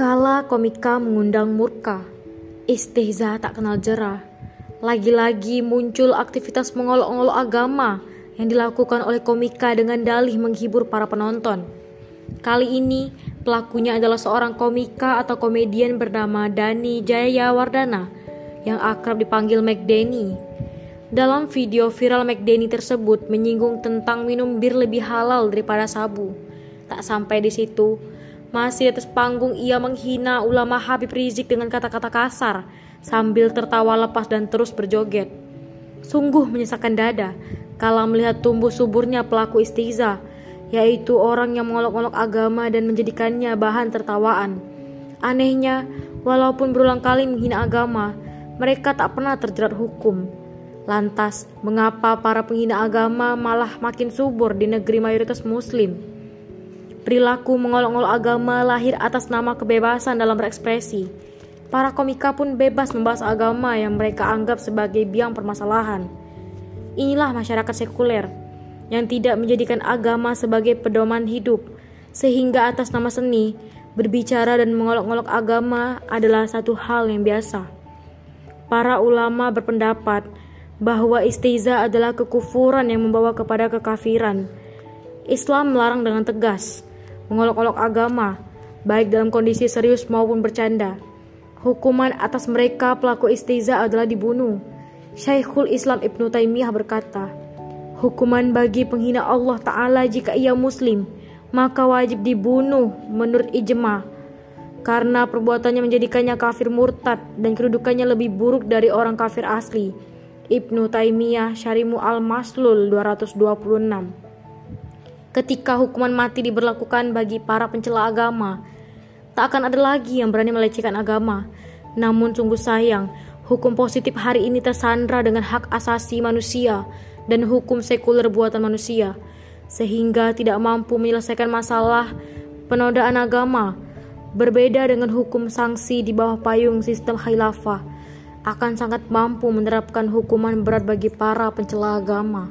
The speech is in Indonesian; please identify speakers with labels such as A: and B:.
A: Kala komika mengundang murka, istihza tak kenal jerah. Lagi-lagi muncul aktivitas mengolok-olok agama yang dilakukan oleh komika dengan dalih menghibur para penonton. Kali ini pelakunya adalah seorang komika atau komedian bernama Dani Jaya Wardana yang akrab dipanggil McDanny. Dalam video viral McDanny tersebut menyinggung tentang minum bir lebih halal daripada sabu. Tak sampai di situ, masih atas panggung ia menghina ulama Habib Rizik dengan kata-kata kasar sambil tertawa lepas dan terus berjoget. Sungguh menyesakkan dada kalau melihat tumbuh suburnya pelaku istiza, yaitu orang yang mengolok-olok agama dan menjadikannya bahan tertawaan. Anehnya, walaupun berulang kali menghina agama, mereka tak pernah terjerat hukum. Lantas, mengapa para penghina agama malah makin subur di negeri mayoritas muslim? Perilaku mengolok-olok agama lahir atas nama kebebasan dalam berekspresi. Para komika pun bebas membahas agama yang mereka anggap sebagai biang permasalahan. Inilah masyarakat sekuler yang tidak menjadikan agama sebagai pedoman hidup, sehingga atas nama seni, berbicara dan mengolok-olok agama adalah satu hal yang biasa. Para ulama berpendapat bahwa istiza adalah kekufuran yang membawa kepada kekafiran. Islam melarang dengan tegas mengolok-olok agama, baik dalam kondisi serius maupun bercanda. Hukuman atas mereka pelaku istiza adalah dibunuh. Syekhul Islam Ibnu Taimiyah berkata, Hukuman bagi penghina Allah Ta'ala jika ia muslim, maka wajib dibunuh menurut ijma. Karena perbuatannya menjadikannya kafir murtad dan kedudukannya lebih buruk dari orang kafir asli. Ibnu Taimiyah Syarimu Al-Maslul 226 ketika hukuman mati diberlakukan bagi para pencela agama. Tak akan ada lagi yang berani melecehkan agama. Namun sungguh sayang, hukum positif hari ini tersandra dengan hak asasi manusia dan hukum sekuler buatan manusia, sehingga tidak mampu menyelesaikan masalah penodaan agama. Berbeda dengan hukum sanksi di bawah payung sistem khilafah, akan sangat mampu menerapkan hukuman berat bagi para pencela agama.